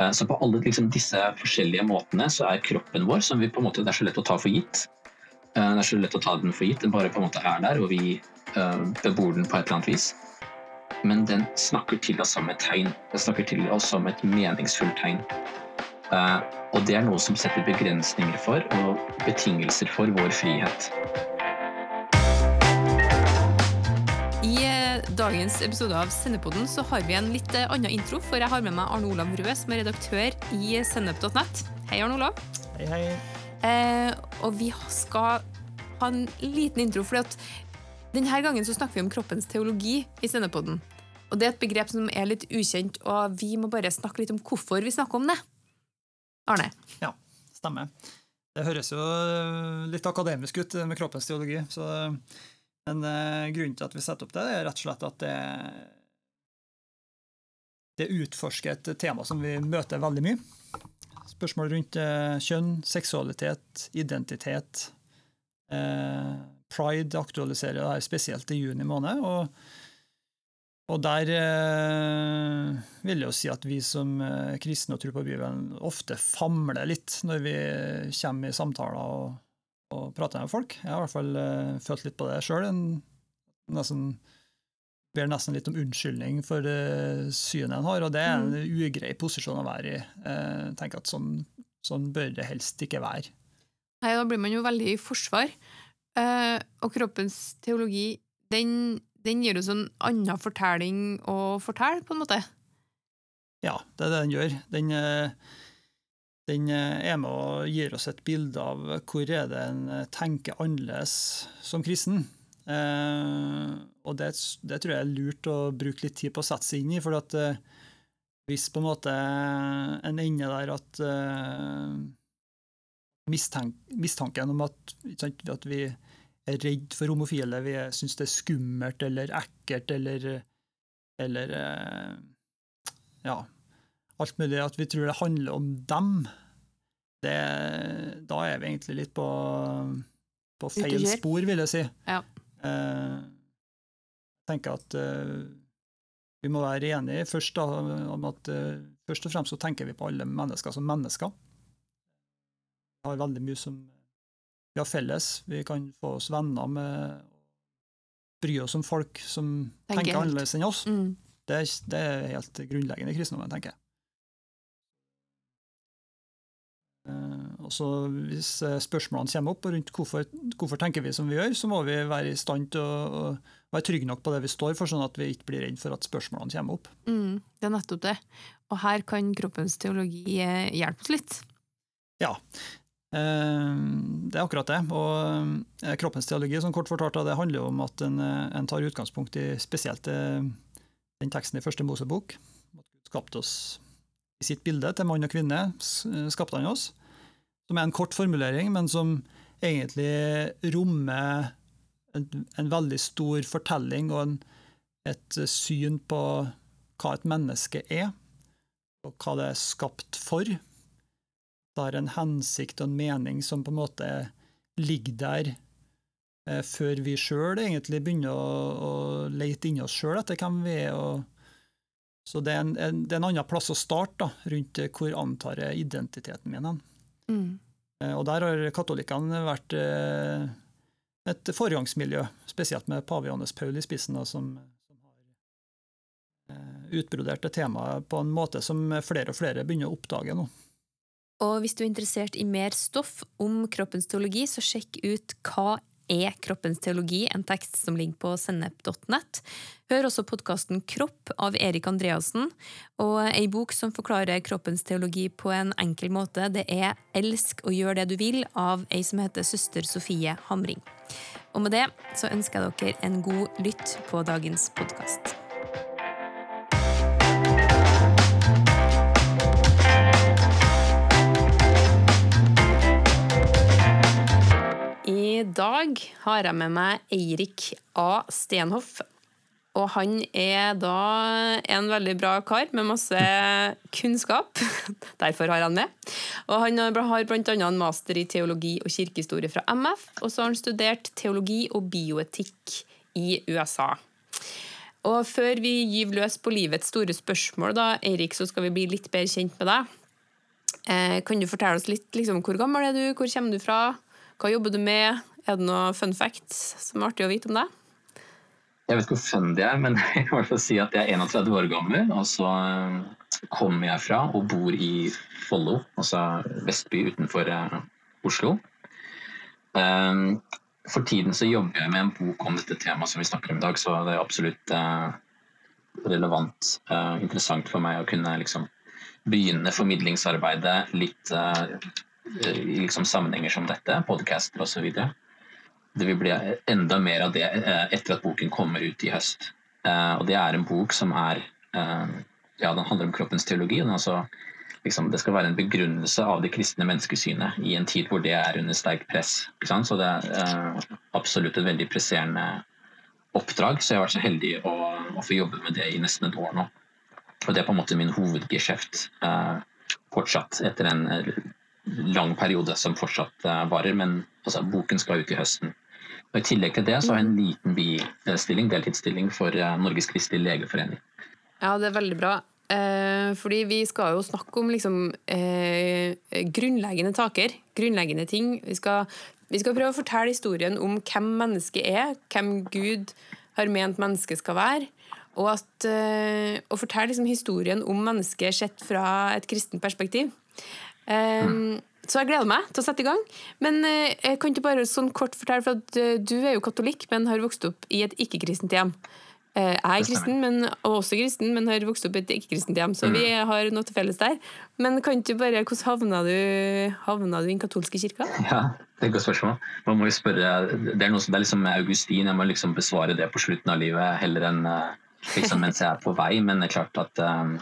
Eh, så på alle liksom, disse forskjellige måtene så er kroppen vår, som vi på en måte, det er så lett å ta for gitt eh, Det er så lett å ta den for gitt, den bare på en måte er der, og vi uh, bebor den på et eller annet vis. Men den snakker til oss som et tegn. Den snakker til oss som et meningsfullt tegn. Og det er noe som setter begrensninger for og betingelser for vår frihet. Dagens episode av Sendepodden så har vi en litt eh, annen intro, for jeg har med meg Arne Olav Røe, som er redaktør i sennep.net. Hei, Arne Olav. Hei, hei. Eh, og vi skal ha en liten intro, for denne gangen så snakker vi om kroppens teologi i Sendepodden. Og det er et begrep som er litt ukjent, og vi må bare snakke litt om hvorfor vi snakker om det. Arne? Ja, stemmer. Det høres jo litt akademisk ut med kroppens teologi. så men uh, grunnen til at vi setter opp det, er rett og slett at det, det utforsker et tema som vi møter veldig mye. Spørsmål rundt uh, kjønn, seksualitet, identitet. Uh, Pride aktualiserer det her spesielt i juni måned. og og der eh, vil jeg jo si at vi som kristne og tror på Bibelen ofte famler litt når vi kommer i samtaler og, og prate med folk. Jeg har i hvert fall uh, følt litt på det sjøl. Ber nesten litt om unnskyldning for uh, synet en har, og det er en mm. ugrei posisjon å være i. Uh, tenker at sånn, sånn, bør det helst ikke være. Nei, Da blir man jo veldig i forsvar. Uh, og kroppens teologi, den, den gir oss en annen fortelling å fortelle, på en måte? Ja, det er det den gjør. Den uh, den eh, er med og gir oss et bilde av hvor er det en eh, tenker annerledes som kristen. Eh, og det, det, tror jeg er lurt å bruke litt tid på å sette seg inn i. for at hvis på en måte en ender der at mistank, mistanken om at, at, vi er redd for homofile, vi syns det er skummelt eller ekkelt eller, eller ja, alt mulig, at vi tror det handler om dem, det, da er vi egentlig litt på, på feil spor, vil jeg si. Ja. Eh, tenker at eh, vi må være enige først da, om at eh, først og fremst så tenker vi på alle mennesker som mennesker. Vi har veldig mye som vi har felles. Vi kan få oss venner med bry oss om folk som tenker, tenker annerledes enn oss. Mm. Det, det, er helt grunnleggende i kristendommen, tenker jeg. Eh, og så Hvis eh, spørsmålene kommer opp rundt hvorfor, hvorfor tenker vi som vi gjør, så må vi være i stand til å, å være trygge nok på det vi står for, sånn at vi ikke blir redd for at spørsmålene kommer opp. Mm, det er nettopp det. Og her kan kroppens teologi eh, hjelpe oss litt. Ja, det er akkurat det. Og kroppens teologi som kort fortalt, det handler om at en, en tar utgangspunkt i spesielt den teksten i første Mosebok. At Gud skapte oss i sitt bilde til mann og kvinne, skapte han oss som er en kort formulering, men som egentlig rommer en, en veldig stor fortelling og en, et syn på hva et menneske er, og hva det er skapt for. Det har en hensikt og en mening som på en måte ligger der eh, før vi sjøl egentlig begynner å, å lete inni oss sjøl etter hvem vi er. og så det er, en, en, det er en, annen plass å starte da, rundt hvor antar jeg identiteten min hen. Mm. Eh, og der har katolikkene vært eh, et foregangsmiljø, spesielt med pave Johannes Paul i spissen, som, som, har eh, utbrodert det temaet på en måte som flere og flere begynner å oppdage nå. Og hvis du er interessert i mer stoff om kroppens teologi, så sjekk ut Hva er kroppens teologi, en tekst som ligger på sennep.nett. Hør også podkasten Kropp av Erik Andreassen, og ei bok som forklarer kroppens teologi på en enkel måte. Det er Elsk og gjør det du vil av ei som heter søster Sofie Hamring. Og med det så ønsker jeg dere en god lytt på dagens podkast. I dag har jeg med meg Eirik A. Stenhoff. Og han er da en veldig bra kar med masse kunnskap. Derfor har han med. Og han har bl.a. en master i teologi og kirkehistorie fra MF, og så har han studert teologi og bioetikk i USA. Og før vi gyver løs på livets store spørsmål, da, Eirik, så skal vi bli litt bedre kjent med deg. Eh, kan du fortelle oss litt liksom, hvor gammel er du, hvor kommer du fra, hva jobber du med? Er det noe fun facts som er artig å vite om deg? Jeg vet ikke hvor fun de er, men jeg kan i hvert fall si at jeg er 31 år gammel. Og så eh, kommer jeg fra og bor i Follo, altså Vestby utenfor uh, Oslo. Um, for tiden så jobber jeg med en bok om dette temaet som vi snakker om i dag, så det er absolutt relevant, og interessant for meg å kunne liksom begynne formidlingsarbeidet litt liksom sammenhenger som dette, podcaster osv. Det vil bli enda mer av det etter at boken kommer ut i høst. Og det er en bok som er ja, den handler om kroppens teologi. Altså, liksom, det skal være en begrunnelse av det kristne menneskesynet i en tid hvor det er under sterkt press. Så det er absolutt et veldig presserende oppdrag. Så jeg har vært så heldig å, å, få jobbe med det i nesten et år nå. Og det er på en måte min hovedgeskjeft fortsatt, etter en lang periode som fortsatt varer. Men altså, boken skal ut i høsten. Og I tillegg til det så har jeg en liten bistilling, deltidsstilling for Norges kristelige legeforening. Ja, det er veldig bra. Eh, fordi vi skal jo snakke om liksom, eh, grunnleggende taker, grunnleggende ting. Vi skal, vi skal, prøve å fortelle historien om hvem mennesket er, hvem Gud har ment mennesket skal være. Og at, eh, å fortelle liksom, historien om mennesket sett fra et kristent perspektiv. Mm. Så jeg gleder meg til å sette i gang. Men uh, jeg kan ikke bare sånn kort fortelle, for at uh, du er jo katolikk, men har vokst opp i et ikke-kristent hjem. Uh, jeg er kristen, men, og også kristen, men har vokst opp i et ikke-kristent hjem, så vi mm. har noe til felles der. Men kan ikke bare, hvordan havna du, havna du i den katolske kirka? Ja, det er et godt spørsmål. Man må jo spørre, Det er noe som det er liksom Augustin, jeg må liksom besvare det på slutten av livet heller enn liksom mens jeg er på vei. Men det er klart at um,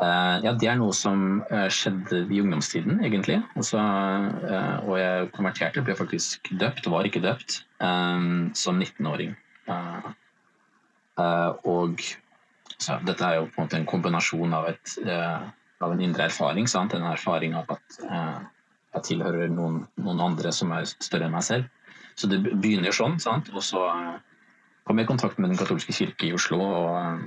ja, det er noe som uh, skjedde i ungdomstiden, egentlig. Også, uh, og jeg konverterte, ble faktisk døpt, var ikke døpt, som 19-åring. Eh, og så, dette er jo på en måte en kombinasjon av, et, av en indre erfaring. Sant? En erfaring av at jeg tilhører noen, noen, andre som er større enn meg selv. Så det begynner sånn. Sant? Og så kom jeg i kontakt med Den katolske kirke i Oslo og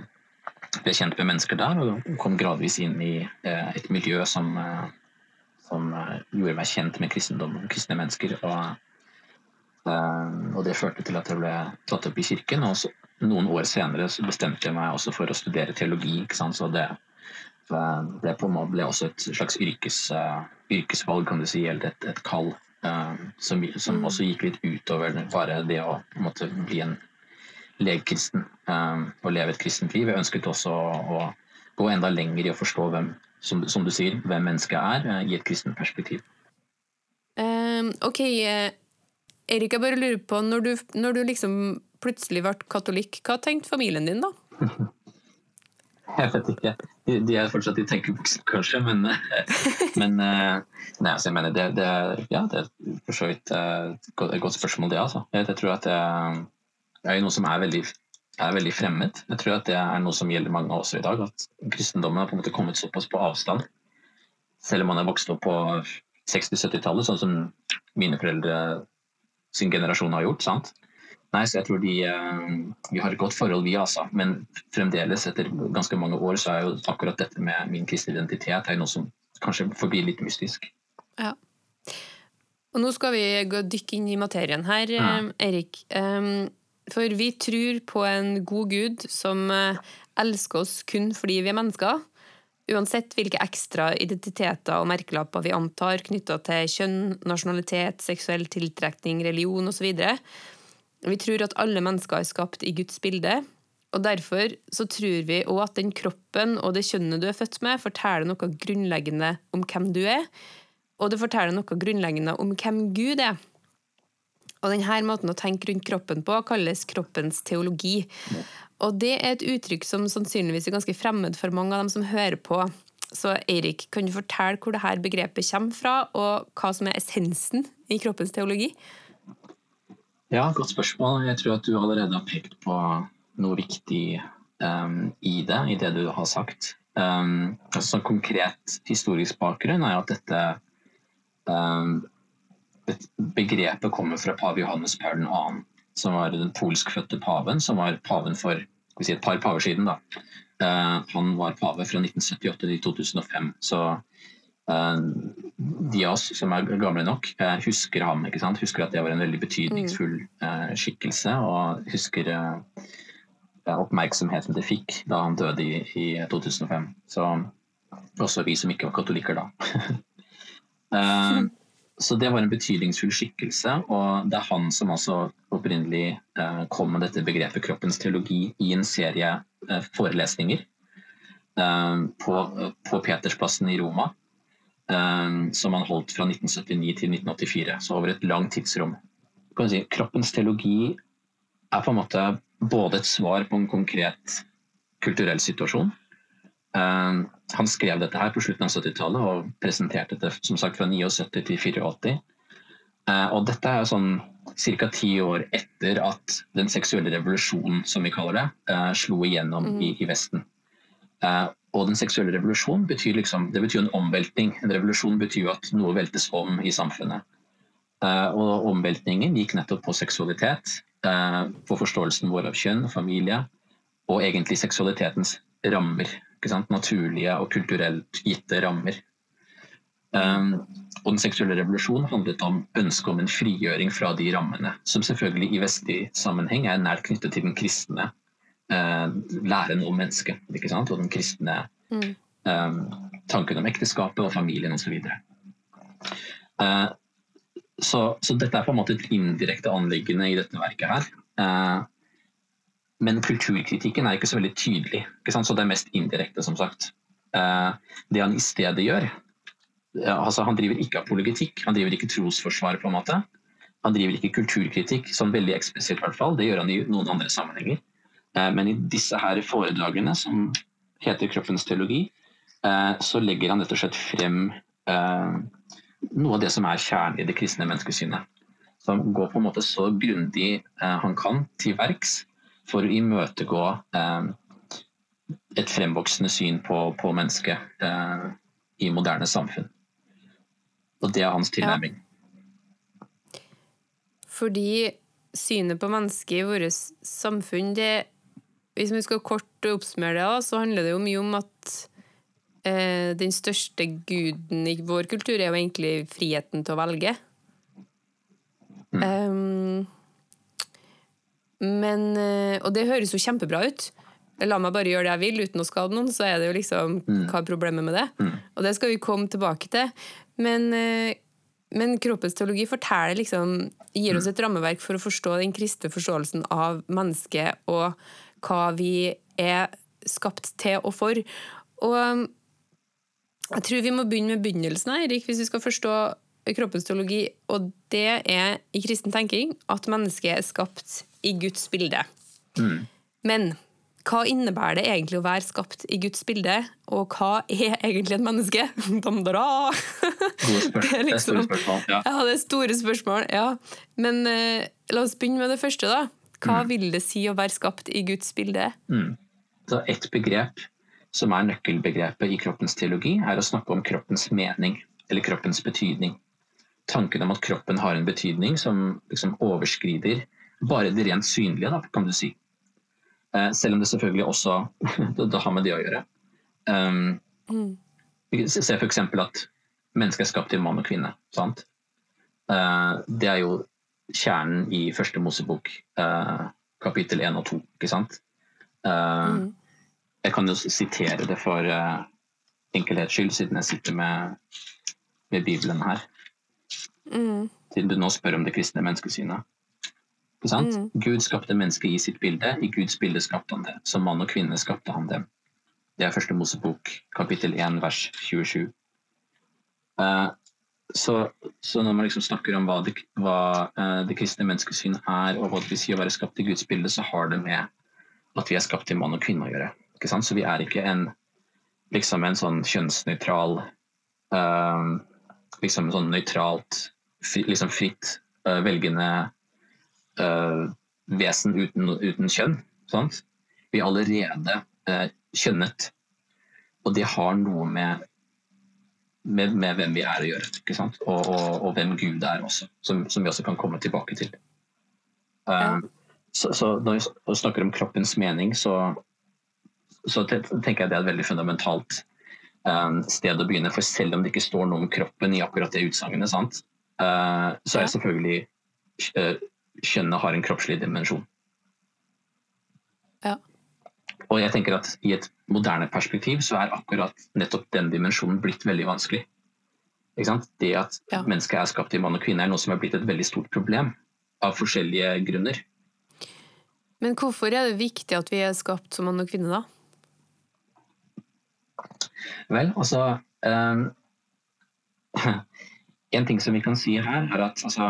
ble kjent med mennesker der. Og kom gradvis inn i et miljø som, som gjorde meg kjent med kristendom og kristne mennesker. Og, og det førte til at jeg ble tatt opp i kirken. og så noen år senere bestemte jeg meg også for å studere teologi. Så det ble, på, ble også et slags yrkes, yrkesvalg, kan du si, eller et, et kall. Som, som, også gikk litt utover bare det å måtte bli en legekristen uh, og leve et kristent liv. Jeg ønsket også å, gå enda lenger i å forstå hvem, som, som du sier, hvem mennesket er, i et kristent perspektiv. Um, ok, Erik, jeg bare lurer på, når du, når du liksom plutselig ble katolikk, hva tenkte familien din da? Jeg vet ikke. De er fortsatt i tenkeboksen, kanskje, men, men eh, Nei, altså, jeg mener, det, det, ja, det er for så vidt eh, et godt spørsmål, det, altså. Jeg, jeg tror at det, det, er jo noe som er veldig, er veldig fremmed. Jeg tror at det er noe som gjelder mange av oss i dag. At kristendommen har på en måte kommet såpass på avstand. Selv om man er vokst opp på 60-70-tallet, sånn som mine foreldre sin generasjon har gjort. sant? Nei, så jeg tror de, eh, Vi har et godt forhold, vi altså. Men fremdeles, etter ganske mange år, så er jo akkurat dette med min kristne identitet er noe som kanskje forblir litt mystisk. Ja. Og nå skal vi dykke inn i materien her, ja. Eh, Erik. For vi tror på en god gud som eh, elsker oss kun fordi vi er mennesker. Uansett hvilke ekstra identiteter og merkelapper vi antar knytta til kjønn, nasjonalitet, seksuell tiltrekning, religion osv., vi tror at alle mennesker er skapt i Guds bilde. Og Derfor så tror vi òg at den kroppen og det kjønnet du er født med, forteller noe grunnleggende om hvem du er, og det forteller noe grunnleggende om hvem Gud er. Og denne måten å tenke rundt kroppen på kalles kroppens teologi. Og det er et uttrykk som sannsynligvis er ganske fremmed for mange av dem som hører på. Så Eirik, kan du fortelle hvor dette begrepet kommer fra, og hva som er essensen i kroppens teologi? Ja, godt spørsmål. Jeg tror at du allerede har pekt på noe viktig um, i det, i det du har sagt. Um, altså, konkret historisk bakgrunn er at dette um, begrepet kommer fra pave Johannes Paul 2., som var den polskfødte paven, som var paven for si et par paver siden. da. Uh, han var pave fra 1978 til 2005. Så uh, de av oss som er gamle nok, uh, husker ham. ikke sant? Husker at det var en veldig betydningsfull skikkelse. Og husker oppmerksomheten det fikk da han døde i, i 2005. Så også vi som ikke var katolikker da. Så det var en betydningsfull skikkelse, og det er han som altså opprinnelig eh, kom med dette begrepet kroppens teologi i en serie eh, forelesninger eh, på, Petersplassen i Roma, som han holdt fra 1979 til 1984, så over et langt tidsrom. Si, kroppens teologi er på en måte både et svar på en konkret kulturell situasjon, han skrev dette her på slutten av 70-tallet og presenterte det som sagt fra 79 til 84. Uh, og dette er sånn ca. ti år etter at den seksuelle revolusjonen, som vi kaller det, uh, slo igjennom i, i, Vesten. og den seksuelle revolusjonen betyr liksom, det betyr en omveltning. En revolusjon betyr at noe veltes om i samfunnet. og omveltningen gikk nettopp på seksualitet, på forståelsen vår av kjønn familie, og egentlig seksualitetens rammer naturlige og kulturelt gitte rammer. Um, og Den seksuelle revolusjonen handlet om ønsket om en frigjøring fra de rammene, som selvfølgelig i vestlig sammenheng er nært knyttet til den kristne uh, læren om mennesket. Og den kristne mm. um, tanken om ekteskapet og familien osv. Uh, så, så dette er på en måte et indirekte anliggende i dette verket her. Uh, men kulturkritikken er ikke så veldig tydelig, så det er mest indirekte, som sagt. Eh, det han i stedet gjør altså Han driver ikke apologetikk, han driver ikke trosforsvar, på en måte. Han driver ikke kulturkritikk, sånn veldig eksplisitt, i hvert fall. Det gjør han i noen andre sammenhenger. Eh, men i disse her foredragene, som heter 'Kroppens teologi', eh, så legger han rett og slett frem noe av det som er kjernen i det kristne menneskesynet. Som går på en måte så grundig han kan til verks for å imøtegå eh, et fremvoksende syn på, på mennesket eh, i moderne samfunn. Og det er hans tilnærming. Ja. Fordi synet på mennesket i vårt samfunn det, Hvis vi skal kort oppsummere det, så handler det jo mye om at eh, den største guden i vår kultur er jo egentlig friheten til å velge. Mm. Um, men, eh, og det høres jo kjempebra ut. La meg bare gjøre det jeg vil uten å skade noen, så er det jo liksom mm. Hva er problemet med det? Mm. Og det skal vi komme tilbake til. Men, eh, men kroppens teologi forteller liksom gir oss et rammeverk for å forstå den kristne forståelsen av mennesket og hva vi er skapt til og for. Og jeg tror vi må begynne med begynnelsen, Erik, hvis vi skal forstå kroppens teologi. Og det er i kristen tenking at mennesket er skapt i Guds bilde. Mm. Men hva innebærer det egentlig å være skapt i Guds bilde, og hva er egentlig et menneske? Damdara! Det er, liksom, det er store spørsmål. Ja. ja, det er store spørsmål. Ja. Men uh, la oss begynne med det første, da. Hva mm. vil det si å være skapt i Guds bilde? Mm. Så et begrep som er nøkkelbegrepet i kroppens teologi, er å snakke om kroppens mening, eller kroppens betydning. Tanken om at kroppen har en betydning som liksom overskrider bare det rent synlige, da, kan du si. Eh, selv om det selvfølgelig også det har med det å gjøre. Um, mm. Se f.eks. at mennesket er skapt til mann og kvinne. sant? Uh, det er jo kjernen i første Mosebok, uh, kapittel 1 og 2. ikke sant? Uh, mm. Jeg kan jo sitere det for uh, enkelhets skyld, siden jeg sitter med, med Bibelen her. Mm. Siden du nå spør om det kristne menneskesynet. Mm. Gud skapte mennesket i sitt bilde, i Guds bilde skapte han det. Som mann og kvinne skapte han dem. Det er første Mosebok, kapittel 1, vers 27. Uh, eh, så, så, når man liksom snakker om hva, det, hva uh, det kristne menneskesyn er, og hva det vil si å være skapt i Guds bilde, så har det med at vi er skapt til mann og kvinne å gjøre. Så vi er ikke en, liksom en sånn kjønnsnøytral uh, Liksom sånn nøytralt, fri, liksom fritt velgende uh, vesen uten, uten kjønn. Sant? Vi er allerede uh, kjønnet. Og det har noe med, med, med hvem vi er å gjøre, og, og, og, hvem Gud er også, som, som, vi også kan komme tilbake til. Uh, så, så når vi snakker om kroppens mening, så, så tenker jeg det er et veldig fundamentalt um, sted å begynne. For selv om det ikke står noe om kroppen i akkurat det utsagnet, uh, så er selvfølgelig uh, kjønnet har en kroppslig dimensjon. Ja. Og jeg tenker at i et moderne perspektiv så er akkurat nettopp den dimensjonen blitt veldig vanskelig. Det at ja. mennesket er skapt i mann og kvinne er noe som er blitt et veldig stort problem av forskjellige grunner. Men hvorfor er det viktig at vi er skapt som mann og kvinne, da? Vel, altså um, En ting som vi kan si her, er at altså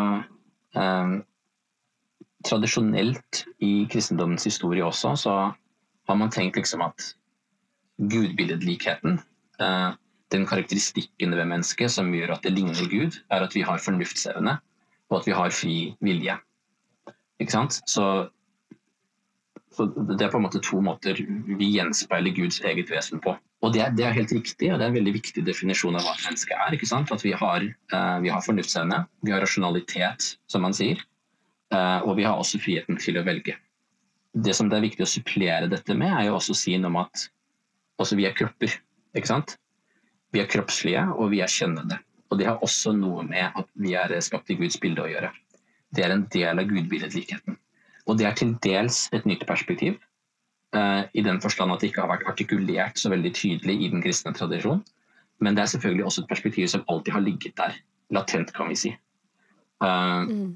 um, Tradisjonelt i kristendommens historie også, så har man tenkt liksom at gudbilledlikheten, uh, den karakteristikken ved mennesket som gjør at det ligner Gud, er at vi har fornuftsevne, og at vi har fri vilje. Ikke sant? Så Det er på en måte to måter vi gjenspeiler Guds eget vesen på. Og det er, det er, helt riktig, og det er en veldig viktig definisjon av hva et menneske er. At vi har, uh, vi har fornuftsevne, vi har rasjonalitet, som man sier, og vi har også friheten til å velge. Det som det er viktig å supplere dette med, er jo også å si noe om at også vi er kropper. ikke sant? Vi er kroppslige, og vi er kjennende. Og det har også noe med at vi er skapt i Guds bilde å gjøre. Det er en del av gudbilledlikheten. Og det er til dels et nytt perspektiv, uh, i den forstand at det ikke har vært artikulert så veldig tydelig i den kristne tradisjonen. Men det er selvfølgelig også et perspektiv som alltid har ligget der, latent, kan vi si. Uh, mm.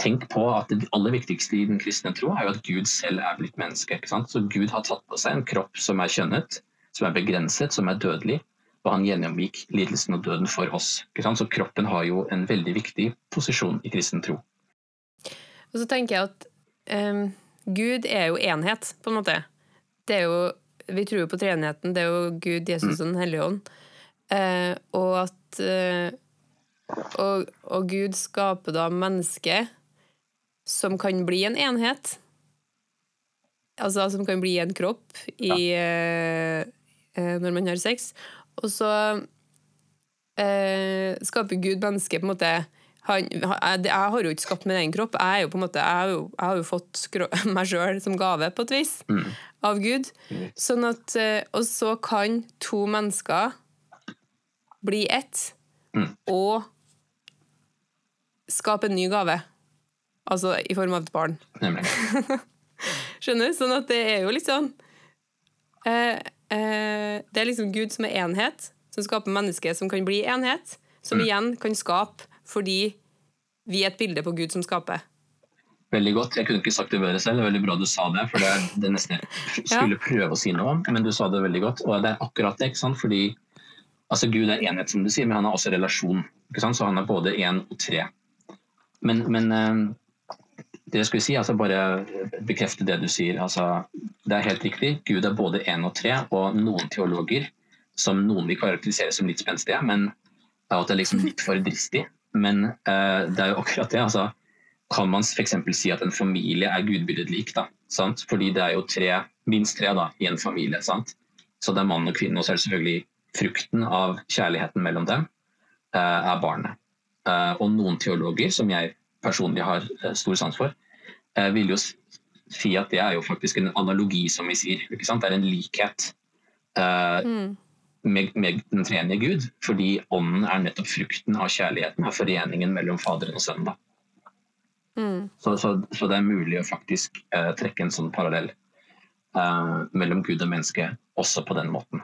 Tenk på at det aller viktigste i den kristne tro er jo at Gud selv er blitt menneske. Så Gud har tatt på seg en kropp som er kjønnet, som er begrenset, som er dødelig. Og han gjennomgikk lidelsen og døden for oss. Så kroppen har jo en veldig viktig posisjon i kristen tro. Og så tenker jeg at um, Gud er jo enhet, på en måte. Det er jo, vi tror jo på treenigheten. Det er jo Gud, Jesus og Den hellige ånd. Uh, og at uh, og, og, Gud skaper da mennesket som kan bli en enhet. Altså som kan bli en kropp i, ja. uh, når man har sex. Og så skaper Gud mennesket på en måte han, jeg, har jo ikke skapt min egen kropp. Jeg, måte, jeg, har, jo, jeg har, jo, fått meg sjøl som gave, på et vis, mm. av Gud. Sånn at, eh, og så kan to mennesker bli ett mm. og skape en ny gave. Altså i form av et barn. Nemlig. Skjønner? Sånn at det er jo sånn eh, eh, Det er liksom Gud som er enhet, som skaper mennesker som kan bli enhet, som mm. igjen kan skape fordi vi er et bilde på Gud som skaper. Veldig godt. Jeg kunne ikke sagt det bedre selv. Det er veldig bra du sa det. for Det er det nesten jeg skulle prøve å si noe om, men du sa det veldig godt. Og det er akkurat det. ikke sant? Fordi altså Gud er enhet, som du sier, men han har også relasjon. ikke sant? Så han er både én og tre. Men, men eh, det jeg skulle si, altså bare bekrefte det du sier. altså Det er helt riktig. Gud er både én og tre, og noen teologer, som noen vil karakterisere som litt spenstige, men at det er liksom litt for dristig. Men uh, det er jo akkurat det. altså Kan man f.eks. si at en familie er gudbilledlik? da, sant? Fordi det er jo tre, minst tre da, i en familie. sant? Så det er mann og kvinne, og så er det selvfølgelig frukten av kjærligheten mellom dem uh, er barnet. Uh, og noen teologer, som jeg personlig har stor sans for, vil jo si at det er jo faktisk en analogi, som vi sier. ikke sant? Det er en likhet. Mm med, med den tredje Gud, fordi ånden er nettopp frukten av kjærligheten, av foreningen mellom Faderen og Sønnen. Mm. Så, så, så, det er mulig å faktisk uh, trekke en sånn parallell uh, mellom Gud og menneske også på den måten.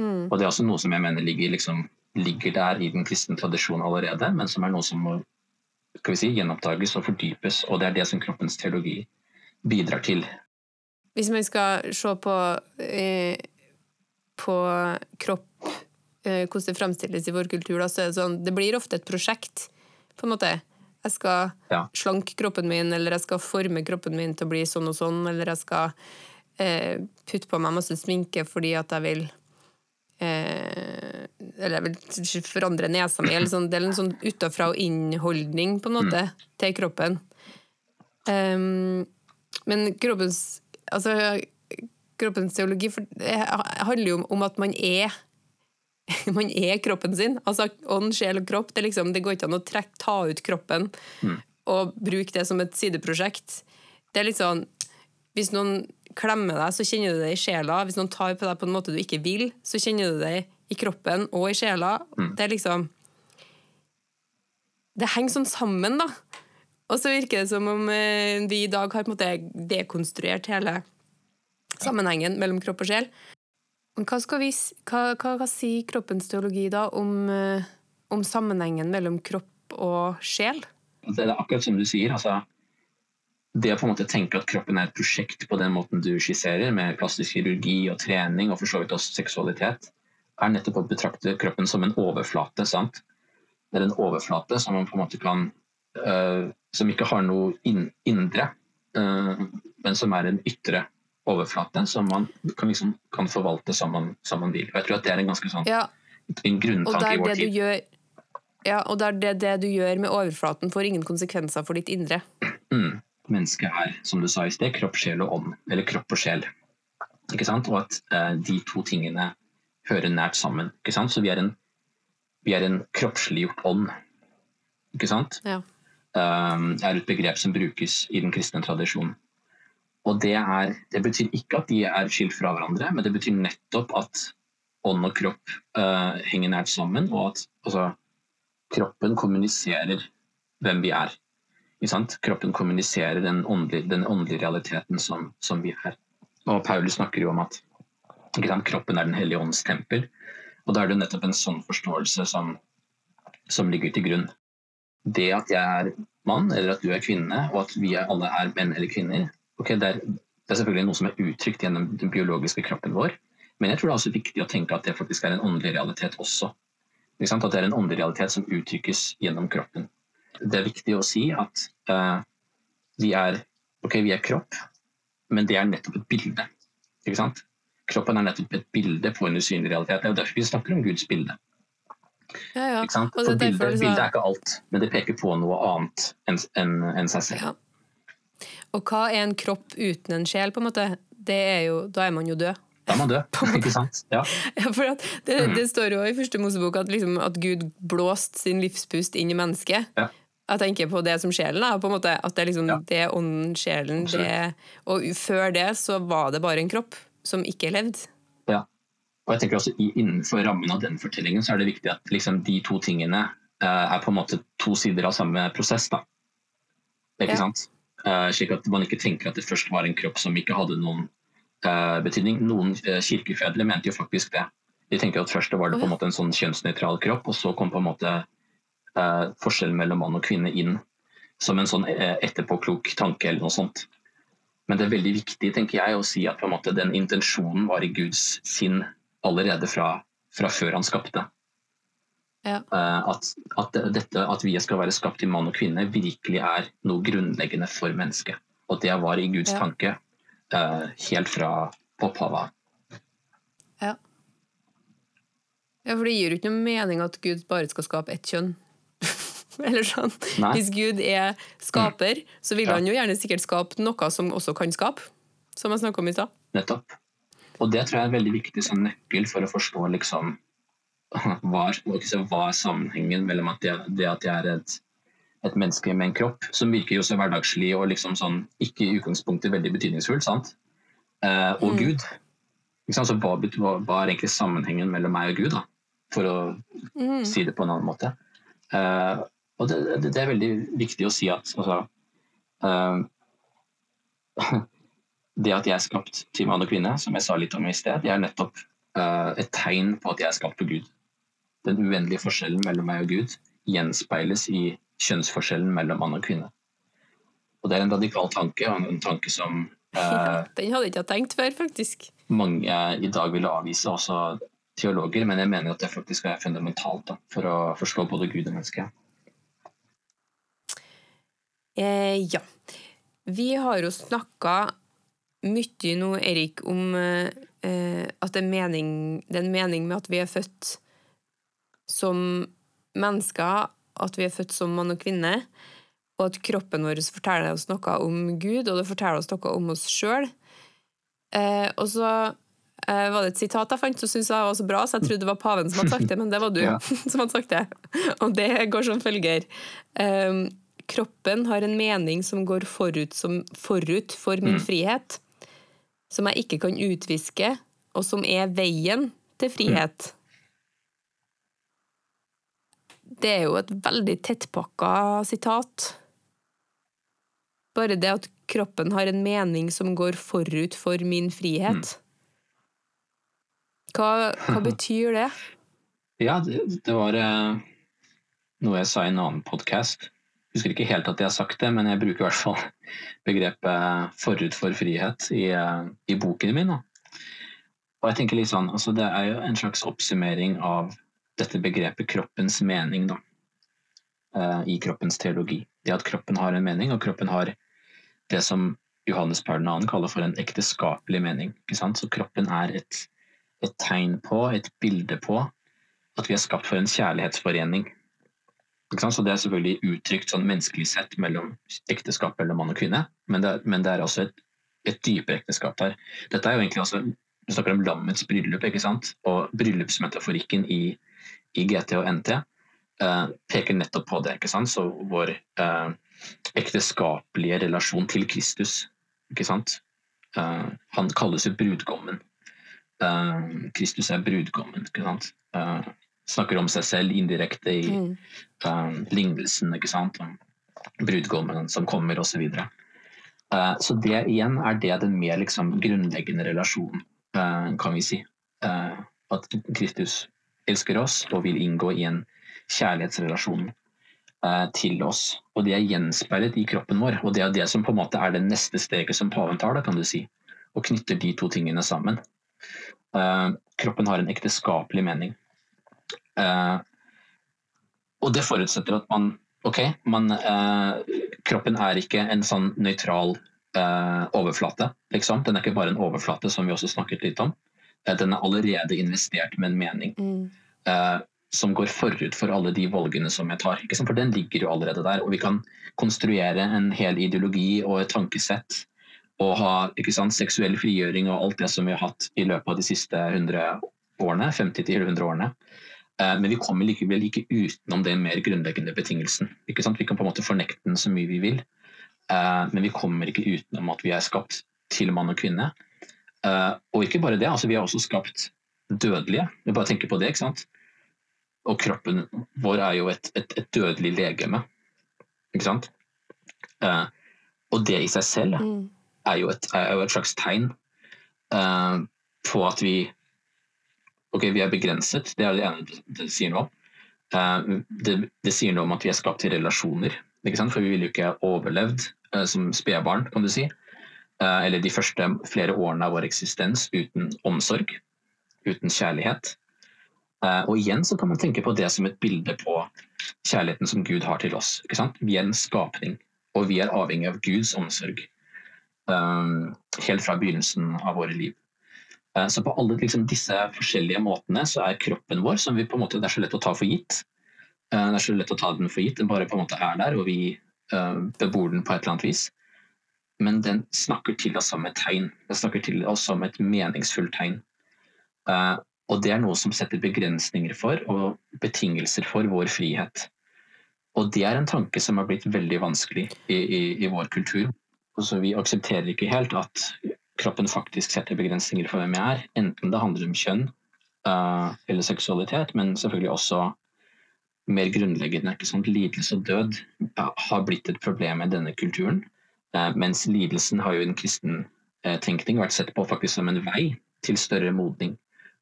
Mm. Og det er også noe som jeg mener ligger, liksom, ligger der i den kristne tradisjonen allerede, men som er noe som må skal vi si, gjenoppdages og fordypes, og det er det som kroppens teologi bidrar til. Hvis man skal se på eh, på kropp, eh, hvordan det fremstilles i vår kultur, da, så er det sånn Det blir ofte et prosjekt, på en måte. Jeg skal ja. slanke kroppen min, eller jeg skal forme kroppen min til å bli sånn og sånn, eller jeg skal eh, putte på meg masse sminke fordi at jeg vil eh, Eller jeg vil forandre nesa mi. Sånn, det er en sånn utafra og inn-holdning, på en måte, mm. til kroppen. Um, men kroppens Altså, kroppens teologi. For det handler jo om at man er man er kroppen sin. Altså Ånd, sjel og kropp. Det, liksom, det går ikke an å trekke, ta ut kroppen mm. og bruke det som et sideprosjekt. Det er litt sånn Hvis noen klemmer deg, så kjenner du det i sjela. Hvis noen tar på deg på en måte du ikke vil, så kjenner du det i kroppen og i sjela. Det er liksom Det henger sånn sammen, da. Og så virker det som om eh, vi i dag har på en måte dekonstruert hele sammenhengen mellom kropp og sjel. Hva, vi, hva, hva, hva sier kroppens teologi da om, eh, om sammenhengen mellom kropp og sjel? Det er akkurat som du sier. altså det å på en måte tenke at kroppen er et prosjekt på den måten du skisserer, med plastisk kirurgi og trening og for så vidt også seksualitet, er nettopp å betrakte kroppen som en overflate. sant? Det er en overflate som man på en måte kan øh, Som ikke har noe in indre, øh, men som er en ytre overflate som man kan, liksom, kan forvalte som man, som man vil. Og jeg tror at det er en ganske sånn Ja, en grunntanke i vår det du tid. gjør ja, og der det, det du gjør med overflaten, får ingen konsekvenser for ditt indre. Mm. Mennesket er, som du sa i sted, kropp, sjel og ånd. Eller kropp og sjel. Ikke sant? Og at eh, de to tingene hører nært sammen. Ikke sant? Så vi er en, vi er en kroppsliggjort ånd. Ikke sant? Ja. Um, er et begrep som brukes i den kristne tradisjonen. Og det, er, det betyr ikke at de er skilt fra hverandre, men det betyr nettopp at ånd og kropp uh, henger nært sammen, og at altså, kroppen kommuniserer hvem vi er. Kroppen kommuniserer den åndelige, den åndelige realiteten som, som vi er. Og Paulus snakker jo om at kroppen er Den hellige ånds tempel. Og da er det jo nettopp en sånn forståelse som, som ligger til grunn. Det at jeg er mann, eller at du er kvinne, og at vi alle er menn eller kvinner, okay, det, er, det er selvfølgelig noe som er uttrykt gjennom den biologiske kroppen vår, men jeg tror det er også viktig å tenke at det faktisk er en åndelig realitet også. At det er en åndelig realitet som uttrykkes gjennom kroppen. Det er viktig å si at uh, vi, er, ok, vi er kropp, men det er nettopp et bilde. Ikke sant? Kroppen er nettopp et bilde på en usynlig realitet. Det er derfor vi snakker om Guds bilde. Ja, ja. Ikke sant? For det er bildet, bildet er ikke alt, men det peker på noe annet enn en, en seg selv. Ja. Og hva er en kropp uten en sjel, på en måte? Det er jo, da er man jo død. Da er man død, ikke sant? Ja. Ja, for at det, Mm. det står jo i første Mosebok at, liksom, at Gud blåste sin livspust inn i mennesket. Ja. Jeg tenker på det som sjelen. Da, på en måte, at det er liksom Ja. det ånden, sjelen det, Og før det så var det bare en kropp som ikke levde. Ja. Og jeg tenker også Innenfor rammen av den fortellingen så er det viktig at liksom, de to tingene uh, er på en måte to sider av samme prosess. da. Ikke Ja. sant? Uh, slik at man ikke tenker at det først var en kropp som ikke hadde noen uh, betydning. Noen kirkefedre mente jo faktisk det. De tenker at først var det på en måte en sånn kjønnsnøytral kropp, og så kom på en måte forskjellen mellom mann og kvinne inn som en sånn eh, etterpåklok tanke eller noe sånt. Men det er veldig viktig tenker jeg, å si at på en måte den intensjonen var i Guds sinn allerede fra, fra før han skapte. Ja. Eh, At, at, dette, at vi skal være skapt til mann og kvinne, virkelig er noe grunnleggende for mennesket. Og det var i Guds Ja. tanke uh, helt fra opphavet. Ja. ja, for det gir jo ikke noe mening at Gud bare skal skape ett kjønn. Eller sånn. Nei. Hvis Gud er skaper, så vil Ja. han jo gjerne sikkert skape noe som også kan skape. Som jeg snakka om i stad. Nettopp. Og det tror jeg er en veldig viktig sånn nøkkel for å forstå liksom, hva, hva er sammenhengen mellom at det, det at jeg er et, et menneske med en kropp, som virker jo så hverdagslig og liksom sånn, ikke i utgangspunktet veldig betydningsfull, sant? Eh, og Mm. Gud. Så hva, hva, hva er egentlig sammenhengen mellom meg og Gud, da? for å Mm. si det på en annen måte. Eh, og det, det, det er veldig viktig å si at altså, uh, det at jeg er skapt til mann og kvinne, som jeg sa litt om i sted, det er nettopp uh, et tegn på at jeg er skapt for Gud. Den uendelige forskjellen mellom meg og Gud gjenspeiles i kjønnsforskjellen mellom mann og kvinne. Og det er en radikal tanke, og en tanke som eh, Den hadde ikke tenkt før, faktisk. mange i dag ville avvise, også teologer, men jeg mener at det faktisk er fundamentalt da, for å forstå både Gud og mennesket. Eh, ja. Vi har jo snakka mye nå, Erik, om eh, at det er, mening, det er en mening med at vi er født som mennesker, at vi er født som mann og kvinne, og at kroppen vår forteller oss noe om Gud, og det forteller oss noe om oss sjøl. Eh, og så eh, var det et sitat jeg fant som syntes jeg var så bra, så jeg trodde det var paven som hadde sagt det, men det var du Ja. som hadde sagt det. Og det går som følger. Um, kroppen har en mening som går forut, som, forut for min Mm. frihet, som jeg ikke kan utviske, og som er veien til frihet. Det er jo et veldig tettpakka sitat. Bare det at kroppen har en mening som går forut for min frihet. Hva, hva betyr det? Ja, det, det var eh, noe jeg sa i en annen podkast. Husker ikke helt at jeg har sagt det, men jeg bruker i hvert fall begrepet 'forut for frihet' i, eh, i boken min. Da. Og jeg tenker litt sånn, altså Det er jo en slags oppsummering av dette begrepet 'kroppens mening' da, eh, i kroppens teologi. Det at kroppen har en mening, og kroppen har det som Johannes Paul 2. kaller for en ekteskapelig mening. Ikke sant? Så kroppen er et, et tegn på, et bilde på, at vi er skapt for en kjærlighetsforening. Så Det er selvfølgelig uttrykt sånn menneskelig sett mellom ekteskap mellom mann og kvinne, men det, men det er også et, et dypere ekteskap der. Dette er jo egentlig også, Vi snakker om lammets bryllup, ikke sant? og bryllupsmetaforikken i, i GT og NT eh, peker nettopp på det. ikke sant? Så vår eh, ekteskapelige relasjon til Kristus. ikke sant? Eh, han kalles jo brudgommen. Eh, Kristus er brudgommen. ikke sant? Snakker om seg selv indirekte i Mm. um, lignelsen, ikke sant, om brudgommen som kommer, osv. Så, uh, så det igjen er det den mer liksom, grunnleggende relasjonen, uh, kan vi si. Uh, at Kristus elsker oss og vil inngå i en kjærlighetsrelasjon til oss. Og det er gjenspeilet i kroppen vår, og det er det som på en måte er det neste steget som paven tar, da, kan du si, og knytter de to tingene sammen. Kroppen har en ekteskapelig mening. Uh, og det forutsetter at man Ok, man, eh, kroppen er ikke en sånn nøytral eh, overflate, liksom. Den er ikke bare en overflate, som vi også snakket litt om. Eh, den er allerede investert med en mening Mm. eh, som går forut for alle de valgene som jeg tar. For den ligger jo allerede der. Og vi kan konstruere en hel ideologi og et tankesett og ha sant, seksuell frigjøring og alt det som vi har hatt i løpet av de siste 100 årene, 50-100 årene. Eh, Men vi kommer likevel ikke utenom den mer grunnleggende betingelsen. Vi kan på en måte fornekte den så mye vi vil, eh, men vi kommer ikke utenom at vi er skapt til mann og kvinne. Eh, Og ikke bare det, altså vi er også skapt dødelige. Vi bare tenker på det, ikke sant? Og kroppen vår er jo et, et, et dødelig legeme. Ikke sant? Og det i seg selv Mm. er jo et, er jo et slags tegn på at vi Ok, vi er begrenset, det er det ene det, sier noe om. Eh, det, det sier noe om at vi er skapt til relasjoner, for vi ville jo ikke overlevd eh, som spedbarn, kan du si. Eh, eller de første flere årene av vår eksistens uten omsorg, uten kjærlighet. Og igjen så kan man tenke på det som et bilde på kjærligheten som Gud har til oss. Vi er en skapning, og vi er avhengig av Guds omsorg. helt fra begynnelsen av våre liv. Eh, Så på alle liksom, disse forskjellige måtene så er kroppen vår, som vi på en måte, det er så lett å ta for gitt, eh, det er så lett å ta den for gitt, den bare på en måte er der, og vi eh, bebor den på et eller annet vis. Men den snakker til oss som et tegn. Den snakker til oss som et meningsfullt tegn. Og det er noe som setter begrensninger for og betingelser for vår frihet. Og det er en tanke som har blitt veldig vanskelig i, i, i vår kultur. Altså, vi aksepterer ikke helt at kroppen faktisk setter begrensninger for hvem jeg er. Enten det handler om kjønn uh, eller seksualitet, men selvfølgelig også mer grunnleggende. Ikke sant? Lidelse og død har blitt et problem i denne kulturen. Uh, mens lidelsen har jo i en kristen uh, tenkning vært sett på faktisk som en vei til større modning.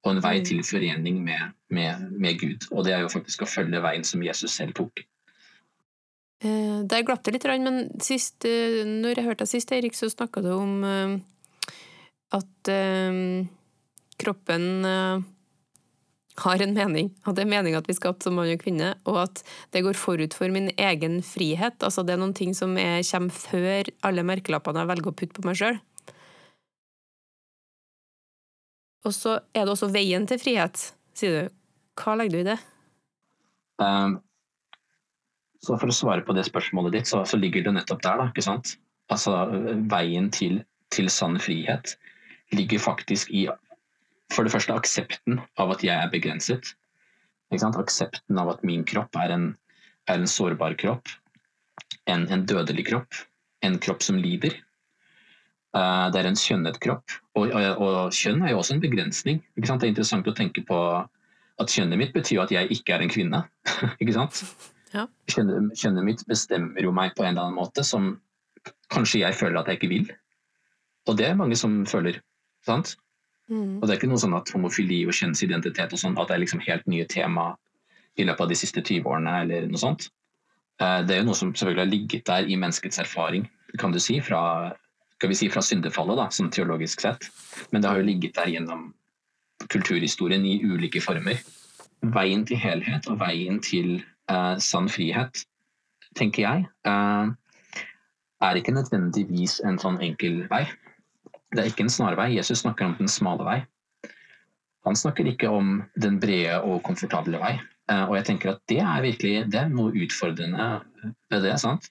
Og en vei Mm. til forening med, med, med Gud. Og det er jo faktisk å følge veien som Jesus selv tok. Der glapp det litt, men sist, når jeg hørte deg sist, Erik, så snakka du om at eh, kroppen eh, har en mening. At det er meninga at vi er skapt som mann og kvinne, og at det går forut for min egen frihet. Altså det er noen ting som er, kommer før alle merkelappene jeg velger å putte på meg sjøl. Og så er det også veien til frihet, sier du. Hva legger du i det? Um, så for å svare på det spørsmålet ditt, så, så ligger det nettopp der, da. ikke sant? Altså, veien til, til sann frihet ligger faktisk i for det første aksepten av at jeg er begrenset. Ikke sant? Aksepten av at min kropp er en, er en sårbar kropp. en, en dødelig kropp, en kropp som lider. Uh, det er en kjønnet kropp, og, og, og, kjønn er jo også en begrensning. Det er interessant å tenke på at kjønnet mitt betyr at jeg ikke er en kvinne. ikke sant? Ja. Kjønnet, kjønnet, mitt bestemmer jo meg på en eller annen måte som kanskje jeg føler at jeg ikke vil. Og det er mange som føler. Sant? Mm. Og det er ikke noe sånn at homofili og kjønnsidentitet og sånn, at det er liksom helt nye tema i løpet av de siste 20 årene eller noe sånt. Eh, det er jo noe som selvfølgelig har ligget der i menneskets erfaring, kan du si, fra, skal vi si, fra syndefallet, da, sånn teologisk sett. Men det har jo ligget der gjennom kulturhistorien i ulike former. Veien til helhet og veien til uh, sann frihet, tenker jeg, uh, er ikke nødvendigvis en sånn enkel vei. Det er ikke en snarvei. Jesus snakker om den smale vei. Han snakker ikke om den brede og komfortable vei. Uh, og jeg tenker at det er virkelig det er noe utfordrende ved det. sant?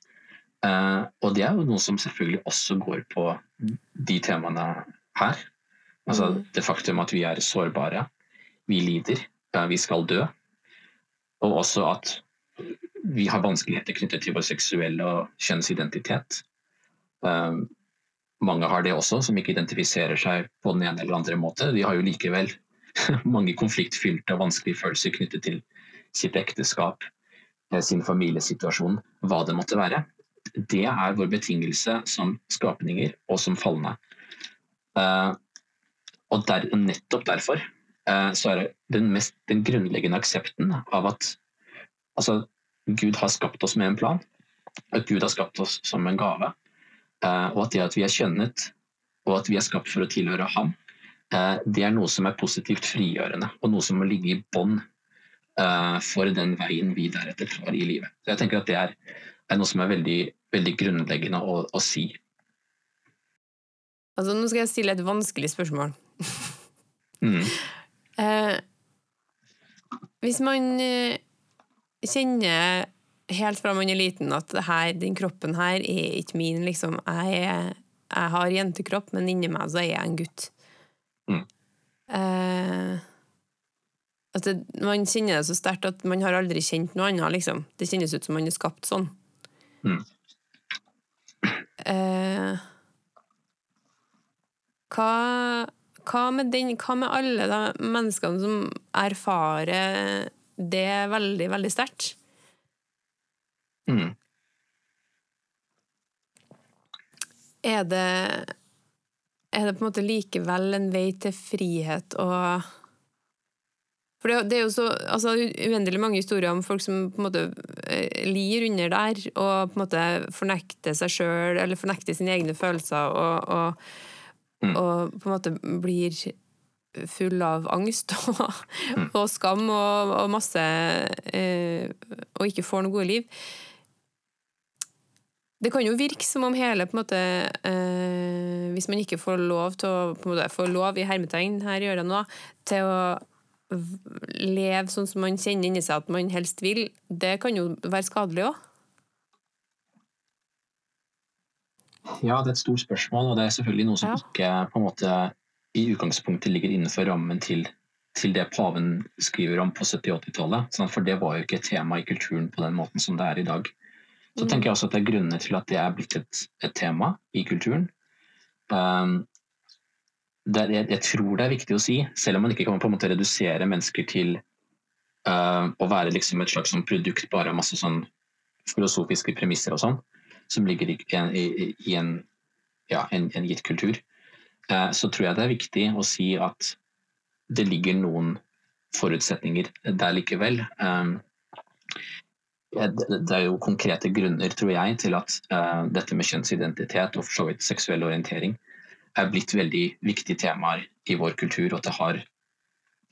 og det er jo noe som selvfølgelig også går på de temaene her. Altså mm. det faktum at vi er sårbare, vi lider, vi skal dø. Og også at vi har vanskeligheter knyttet til vår seksuelle og kjønnsidentitet. Um, mange har det også, som ikke identifiserer seg på den ene eller andre måte. De har jo likevel mange konfliktfylte og vanskelige følelser knyttet til sitt ekteskap, eh, sin familiesituasjon, hva det måtte være. Det er vår betingelse som skapninger og som falne. Uh, og der, nettopp derfor eh, så er det den, mest, den grunnleggende aksepten av at altså, Gud har skapt oss med en plan. At Gud har skapt oss som en gave. Eh, og at det at vi er kjønnet, og at vi er skapt for å tilhøre ham, eh, det er noe som er positivt frigjørende, og noe som må ligge i bånd eh, for den veien vi deretter tar i livet. Så jeg tenker at det er, er noe som er veldig, veldig grunnleggende å, å si. Altså, nå skal jeg stille et vanskelig spørsmål. mm. eh, hvis man kjenner helt fra man er liten at her, den kroppen her er ikke min, liksom. Jeg, jeg har jentekropp, men inni meg så er jeg en gutt. Mm. Eh, at det, man kjenner det så sterkt at man har aldri kjent noe annet, liksom. Det kjennes ut som man er skapt sånn. Mm. Eh, hva, hva, med den, hva med alle de menneskene som erfarer det veldig, veldig sterkt? Mm. Er det Er det på en måte likevel en vei til frihet og For det, det er jo så altså, uendelig mange historier om folk som på en måte eh, lir under der, og på en måte fornekter seg sjøl, eller fornekter sine egne følelser, og, og Mm. Og på en måte blir full av angst og, mm. og skam og, og masse eh, Og ikke får noe gode liv. Det kan jo virke som om hele på en måte eh, Hvis man ikke får lov til å på en måte, få lov i hermetegn her gjør jeg nå, til å leve sånn som man kjenner inni seg at man helst vil, det kan jo være skadelig òg. Ja, det er et stort spørsmål, og det er selvfølgelig noe som ja. ikke på en måte i utgangspunktet ligger innenfor rammen til, til det paven skriver om på 70- og 80-tallet. For det var jo ikke et tema i kulturen på den måten som det er i dag. Så mm. tenker jeg også at det er grunner til at det er blitt et, et tema i kulturen. Um, det, jeg, jeg, tror det er viktig å si, selv om man ikke kan på en måte redusere mennesker til uh, å være liksom et slags sånn produkt bare av masse sånn filosofiske premisser og sånn, som ligger i, i, i en, ja, en, en, gitt kultur, uh, så tror jeg det er viktig å si at det ligger noen forutsetninger der likevel. Um, det er jo konkrete grunner, tror jeg, til at uh, dette med kjønnsidentitet og for så vidt seksuell orientering er blitt veldig viktige temaer i vår kultur, og at det har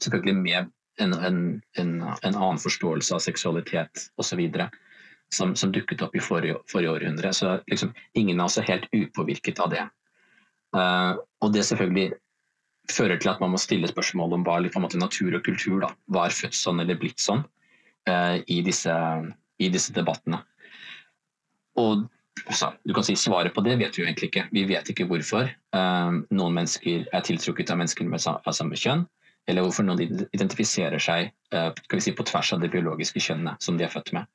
selvfølgelig med en, en, en, en annen forståelse av seksualitet osv som, som, dukket opp i forrige, forrige århundre. Så liksom, ingen er også helt upåvirket av det. Uh, og det selvfølgelig fører til at man må stille spørsmål om hva liksom, natur og kultur da, var født sånn eller blitt sånn uh, i, disse, i, disse, debattene. Og så, du kan si Svaret på det vet vi jo egentlig ikke. Vi vet ikke hvorfor uh, noen mennesker er tiltrukket av mennesker med av samme kjønn, eller hvorfor noen identifiserer seg si, på tvers av det biologiske kjønnet som de er født med.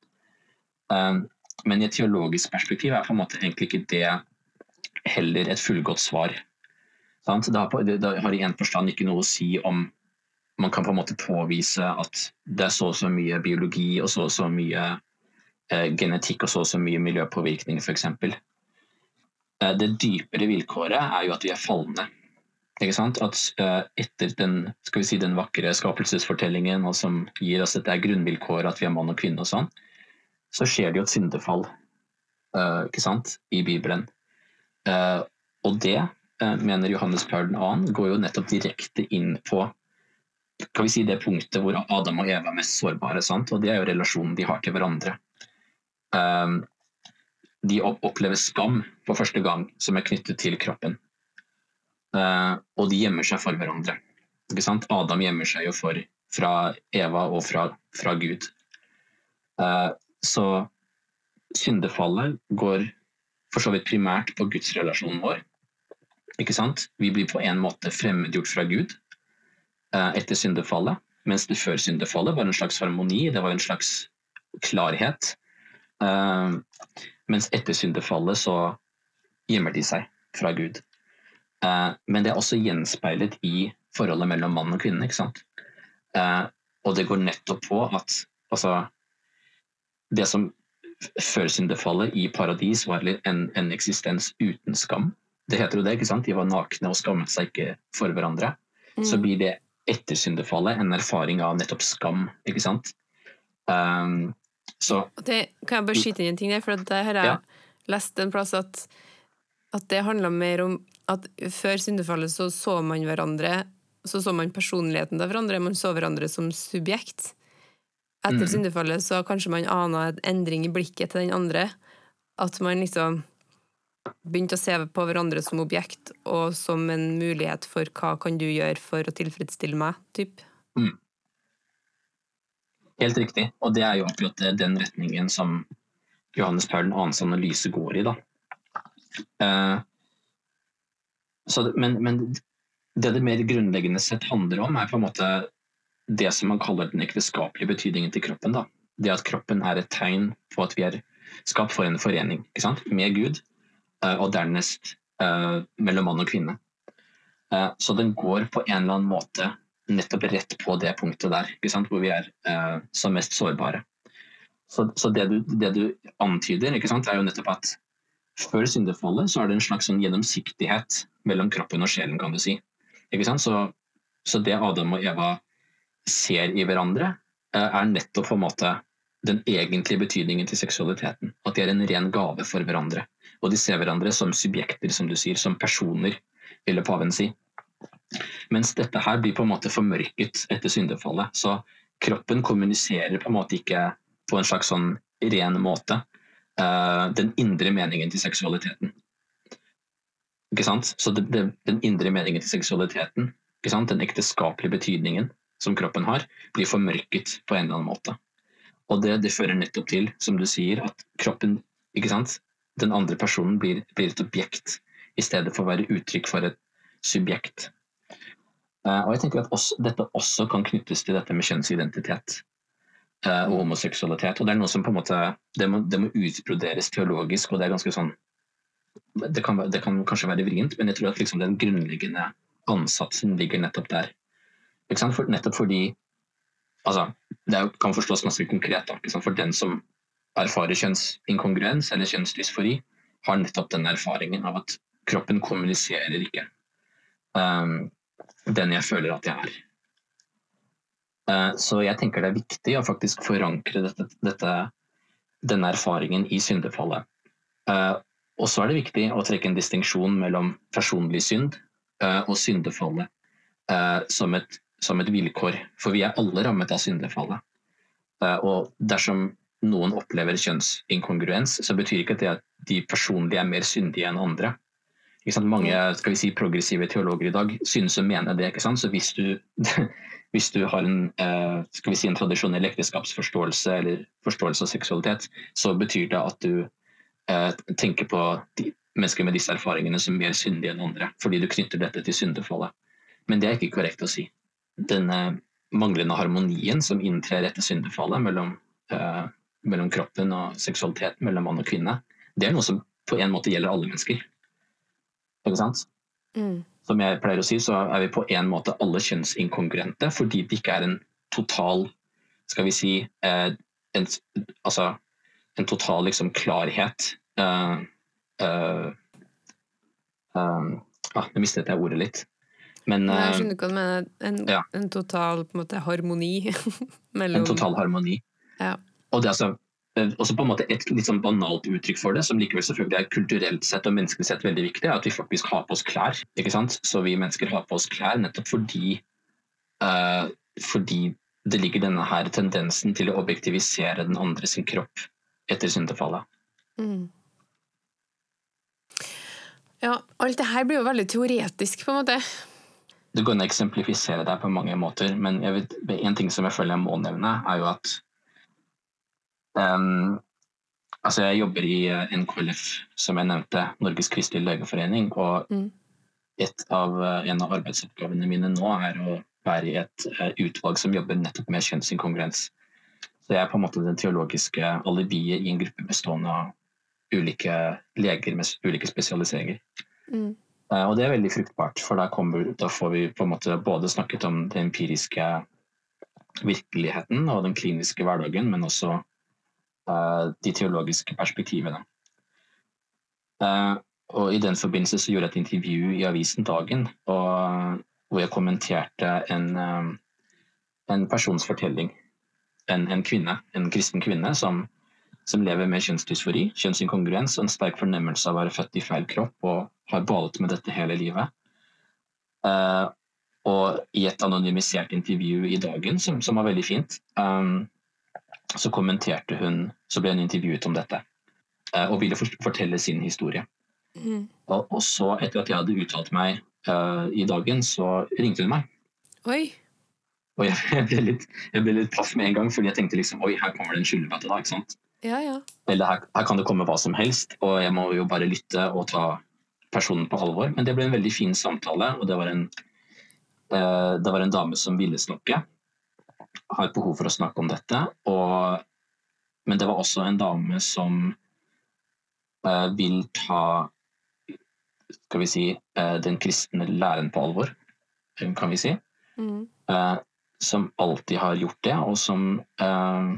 Ehm, men i et teologisk perspektiv er på en måte egentlig ikke det heller et fullgodt svar. Sant? Det, har på, det, det har i en forstand ikke noe å si om man kan på en måte påvise at det er så og så mye biologi og så og så mye genetikk og så og så mye miljøpåvirkning, f.eks. Eh, det dypere vilkåret er jo at vi er falne. Ikke sant? At uh, etter den, skal vi si, den vakre skapelsesfortellingen og som gir oss dette grunnvilkåret at vi er mann og kvinne og sånn, så skjer det jo et syndefall uh, ikke sant? i Bibelen. Og det, mener Johannes Paul 2., går jo nettopp direkte inn på kan vi si, det punktet hvor Adam og Eva er mest sårbare. Sant? Og det er jo relasjonen de har til hverandre. De opplever skam for første gang som er knyttet til kroppen. Uh, og de gjemmer seg for hverandre. Adam gjemmer seg jo for, fra Eva og fra, fra Gud. Uh, så syndefallet går for så vidt primært på gudsrelasjonen vår. Ikke sant? Vi blir på en måte fremmedgjort fra Gud uh, etter syndefallet. Mens det før syndefallet var en slags harmoni, det var en slags klarhet. Mens etter syndefallet så gjemmer de seg fra Gud. Eh, men det er også gjenspeilet i forholdet mellom mann og kvinne. ikke sant? Eh, og det går nettopp på at altså, det som før syndefallet i paradis var en, en, eksistens uten skam. Det heter jo det, ikke sant? De var nakne og skammet seg ikke for hverandre. Mm. Så blir det etter syndefallet en erfaring av nettopp skam. ikke sant? Um, så det, Kan jeg bare skyte inn en ting der? For det har jeg ja. lest en plass at, at det handler mer om at før syndefallet så så man hverandre så så man personligheten til hverandre, man så hverandre som subjekt. Etter mm. syndefallet så kanskje man ana en endring i blikket til den andre. At man liksom begynte å se på hverandre som objekt og som en mulighet for hva kan du gjøre for å tilfredsstille meg, typ. Mm. Helt riktig, og det er jo akkurat den retningen som Johannes Paul 2.s analyse går i. da. Uh, så, men, men, det det mer grunnleggende sett handler om, er på en måte det som man kaller den ekteskapelige betydningen til kroppen. Da. Det at kroppen er et tegn på at vi er skapt for en forening med Gud, uh, og dernest uh, mellom mann og kvinne. Så den går på en eller annen måte nettopp rett på det punktet der, hvor vi er eh, som mest sårbare. Så, så det, du, det, du, antyder, er jo nettopp at før syndefallet så er det en slags sånn gjennomsiktighet mellom kroppen og sjelen, kan du si. Så, så, det Adam og Eva ser i hverandre, eh, er nettopp på en måte den egentlige betydningen til seksualiteten. At de er en ren gave for hverandre. Og de ser hverandre som subjekter, som du sier, som personer, ville paven si. Mens dette her blir på en måte formørket etter syndefallet. Så kroppen kommuniserer på en måte ikke på en slags sånn ren måte uh, den indre meningen til seksualiteten. Ikke sant? Så det, det, den indre meningen til seksualiteten, ikke sant? den ekteskapelige betydningen som kroppen har, blir formørket på en eller annen måte. Og det, det fører nettopp til, som du sier, at kroppen, ikke sant? den andre personen blir, blir et objekt i stedet for å være uttrykk for et subjekt. Uh, og jeg tenker at også, Dette også kan knyttes til dette med kjønnsidentitet uh, og homoseksualitet. og Det er noe som på en måte, det må, det må utbroderes teologisk, og det er ganske sånn det kan, det kan, kanskje være vrient, men jeg tror at liksom den grunnleggende ansatsen ligger nettopp der. For, nettopp fordi altså, Det er, kan forstås ganske konkret. Da, for den som erfarer kjønnsinkongruens eller kjønnsdysfori, har nettopp den erfaringen av at kroppen kommuniserer ikke um, den jeg føler at jeg er. Uh, så jeg tenker det er viktig å faktisk forankre dette, dette, denne erfaringen i syndefallet. Uh, og så er det viktig å trekke en distinksjon mellom personlig synd uh, og syndefallet som, et, som, et, vilkår. For vi er alle rammet av syndefallet. Og dersom noen opplever kjønnsinkongruens, så betyr ikke det at de personlig er mer syndige enn andre. Mange skal vi si, progressive teologer i dag synes å mene det. ikke sant? Så hvis du, hvis du har en, skal vi si, en tradisjonell ekteskapsforståelse eller forståelse av seksualitet, så betyr det at du Eh, tenker på de, mennesker med disse erfaringene som mer syndige enn andre, fordi du knytter dette til syndefallet. Men det er ikke korrekt å si. Denne manglende harmonien som inntrer etter syndefallet mellom eh, mellom kroppen og seksualitet mellom mann og kvinne, det er noe som på en måte gjelder alle mennesker. Ikke sant? Mm. Som jeg pleier å si, så er vi på en måte alle kjønnsinkongruente fordi det ikke er en total Skal vi si eh, en, altså, en total liksom klarhet eh, eh, uh, ah, Nå mistet jeg ordet litt. Men Jeg skjønner ikke hva du mener. En, Ja. en total på en måte, harmoni mellom en total harmoni. Ja. Og det er altså eh, også på en måte et litt sånn banalt uttrykk for det, som likevel selvfølgelig er kulturelt sett og menneskelig sett veldig viktig, er at vi faktisk har på oss klær. ikke sant? Så vi mennesker har på oss klær nettopp fordi uh, fordi det ligger denne her tendensen til å objektivisere den andre sin kropp etter syndefallet. Mm. Ja, alt det her blir jo veldig teoretisk, på en måte. Du kan eksemplifisere deg på mange måter, men jeg vet, en ting som jeg føler jeg må nevne, er jo at ehm, Altså, jeg jobber i eh, NKLF, som jeg nevnte, Norges kristelige legeforening, og Mm. av, eh, en av arbeidsoppgavene mine nå er å være i et eh, utvalg som jobber nettopp med kjønnsinkongruens. Så jeg er på en måte den teologiske alibiet i en gruppe bestående av ulike leger med ulike spesialiseringer. Mm. Og det er veldig fruktbart, for da, kommer, da får vi på en måte både snakket om den empiriske virkeligheten og den kliniske hverdagen, men også de teologiske perspektivene. Eh, og I den forbindelse så gjorde jeg et intervju i avisen Dagen, hvor jeg kommenterte en, eh, en persons fortelling. En, en kvinne, en kristen kvinne som som lever med kjønnsdysfori, kjønnsinkongruens og en sterk fornemmelse av å være født i feil kropp og har balet med dette hele livet. Uh, og i et anonymisert intervju i Dagen, som, som var veldig fint, um, så kommenterte hun Så ble hun intervjuet om dette eh, og ville fortelle sin historie. Mm. Og, så, etter at jeg hadde uttalt meg uh, i Dagen, så ringte hun meg. Oi. Og jeg, jeg, ble litt, jeg ble litt paff med en gang, fordi jeg tenkte liksom Oi, her kommer det en skyllebøtte, da. ikke sant? Ja, ja. Eller her, her kan det komme hva som helst, og jeg må jo bare lytte og ta personen på alvor. Men det ble en veldig fin samtale, og det var en, uh, det var en dame som ville snakke. Har behov for å snakke om dette. Og, men det var også en dame som eh, vil ta skal vi si, eh, den kristne læren på alvor, eh, kan vi si. Mm. Eh, som alltid har gjort det, og som eh,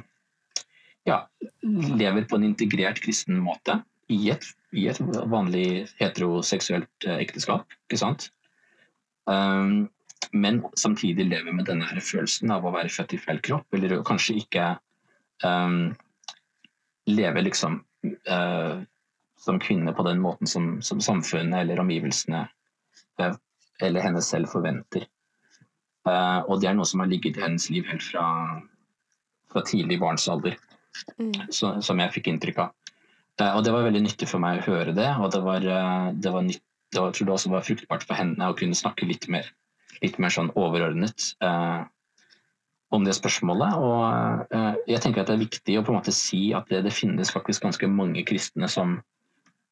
ja, lever på en integrert kristen måte i et, i et vanlig heteroseksuelt eh, ekteskap. ikke sant? Um, men samtidig lever med denne her følelsen av å være født i feil kropp, eller kanskje ikke um, leve liksom uh, som kvinne på den måten som, som samfunnet eller omgivelsene eh, eller henne selv forventer. Uh, og det er noe som har ligget i hennes liv helt fra, fra tidlig barnsalder Mm. så, som jeg fikk inntrykk av. Og det var veldig nyttig for meg å høre det, og det var, det var, nytt, det var, jeg tror det også var fruktbart for henne å kunne snakke litt mer, litt mer sånn overordnet eh, om det spørsmålet. Og eh, jeg tenker at det er viktig å på en måte si at det, det finnes faktisk ganske mange kristne som,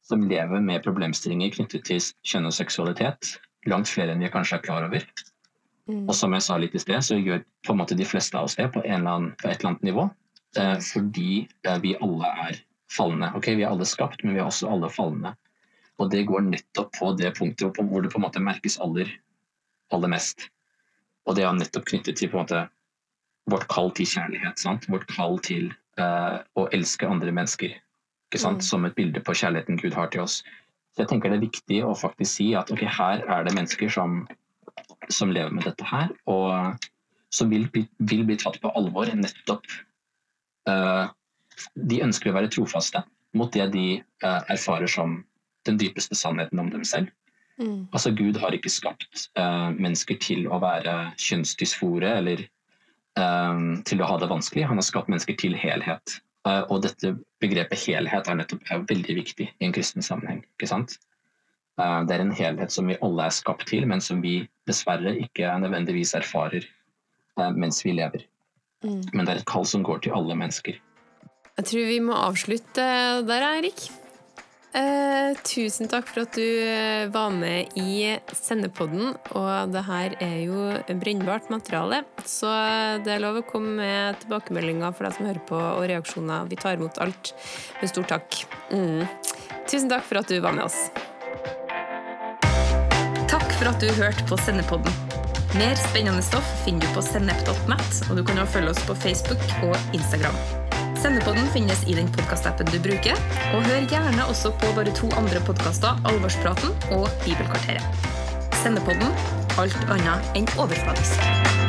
som lever med problemstillinger knyttet til kjønn og seksualitet. Langt flere enn vi kanskje er klar over. Mm. Og som jeg sa litt i sted, så gjør på en måte de fleste av oss det på, en eller annen, på et eller annet nivå. Eh, fordi eh, vi alle er fallende. Ok, Vi er alle skapt, men vi er også alle fallende. Og det går nettopp på det punktet hvor- hvor det på en måte merkes aller, aller mest. Og det er nettopp knyttet til på en måte vårt kall til kjærlighet. Sant? Vårt kall til uh, å elske andre mennesker. Mm. Som et bilde på kjærligheten Gud har til oss. Så jeg tenker det er viktig å faktisk si at okay, her er det mennesker som, som lever med dette her, og som vil vil bli tatt på alvor nettopp uh, De ønsker å være trofaste mot det de uh, erfarer som den dypeste sannheten om dem selv. Mm. Altså Gud har ikke skapt eh, mennesker til å være kjønnsdysfore eller eh, til å ha det vanskelig. Han har skapt mennesker til helhet. Eh, og dette begrepet helhet er nettopp er veldig viktig i en kristen sammenheng. ikke sant? Eh, det er en helhet som vi alle er skapt til, men som vi dessverre ikke nødvendigvis erfarer eh, mens vi lever. Mm. Men det er et kall som går til alle mennesker. Jeg tror vi må avslutte der, Erik. Eh, tusen takk for at du eh, var med i Sendepodden. Og det her er jo brennbart materiale, så det er lov å komme med tilbakemeldinger for deg som hører på, og reaksjoner. Vi tar imot alt med stor takk. Mm. Tusen takk for at du var med oss. Takk for at du hørte på Sendepodden. Mer spennende stoff finner du på sennep.net, og du kan også følge oss på Facebook og Instagram. Sendepodden finnes i den podkastappen du bruker, og hør gjerne også på våre to andre podkaster, Alvorspraten og Bibelkvarteret. Sendepodden alt annet enn overfladisk.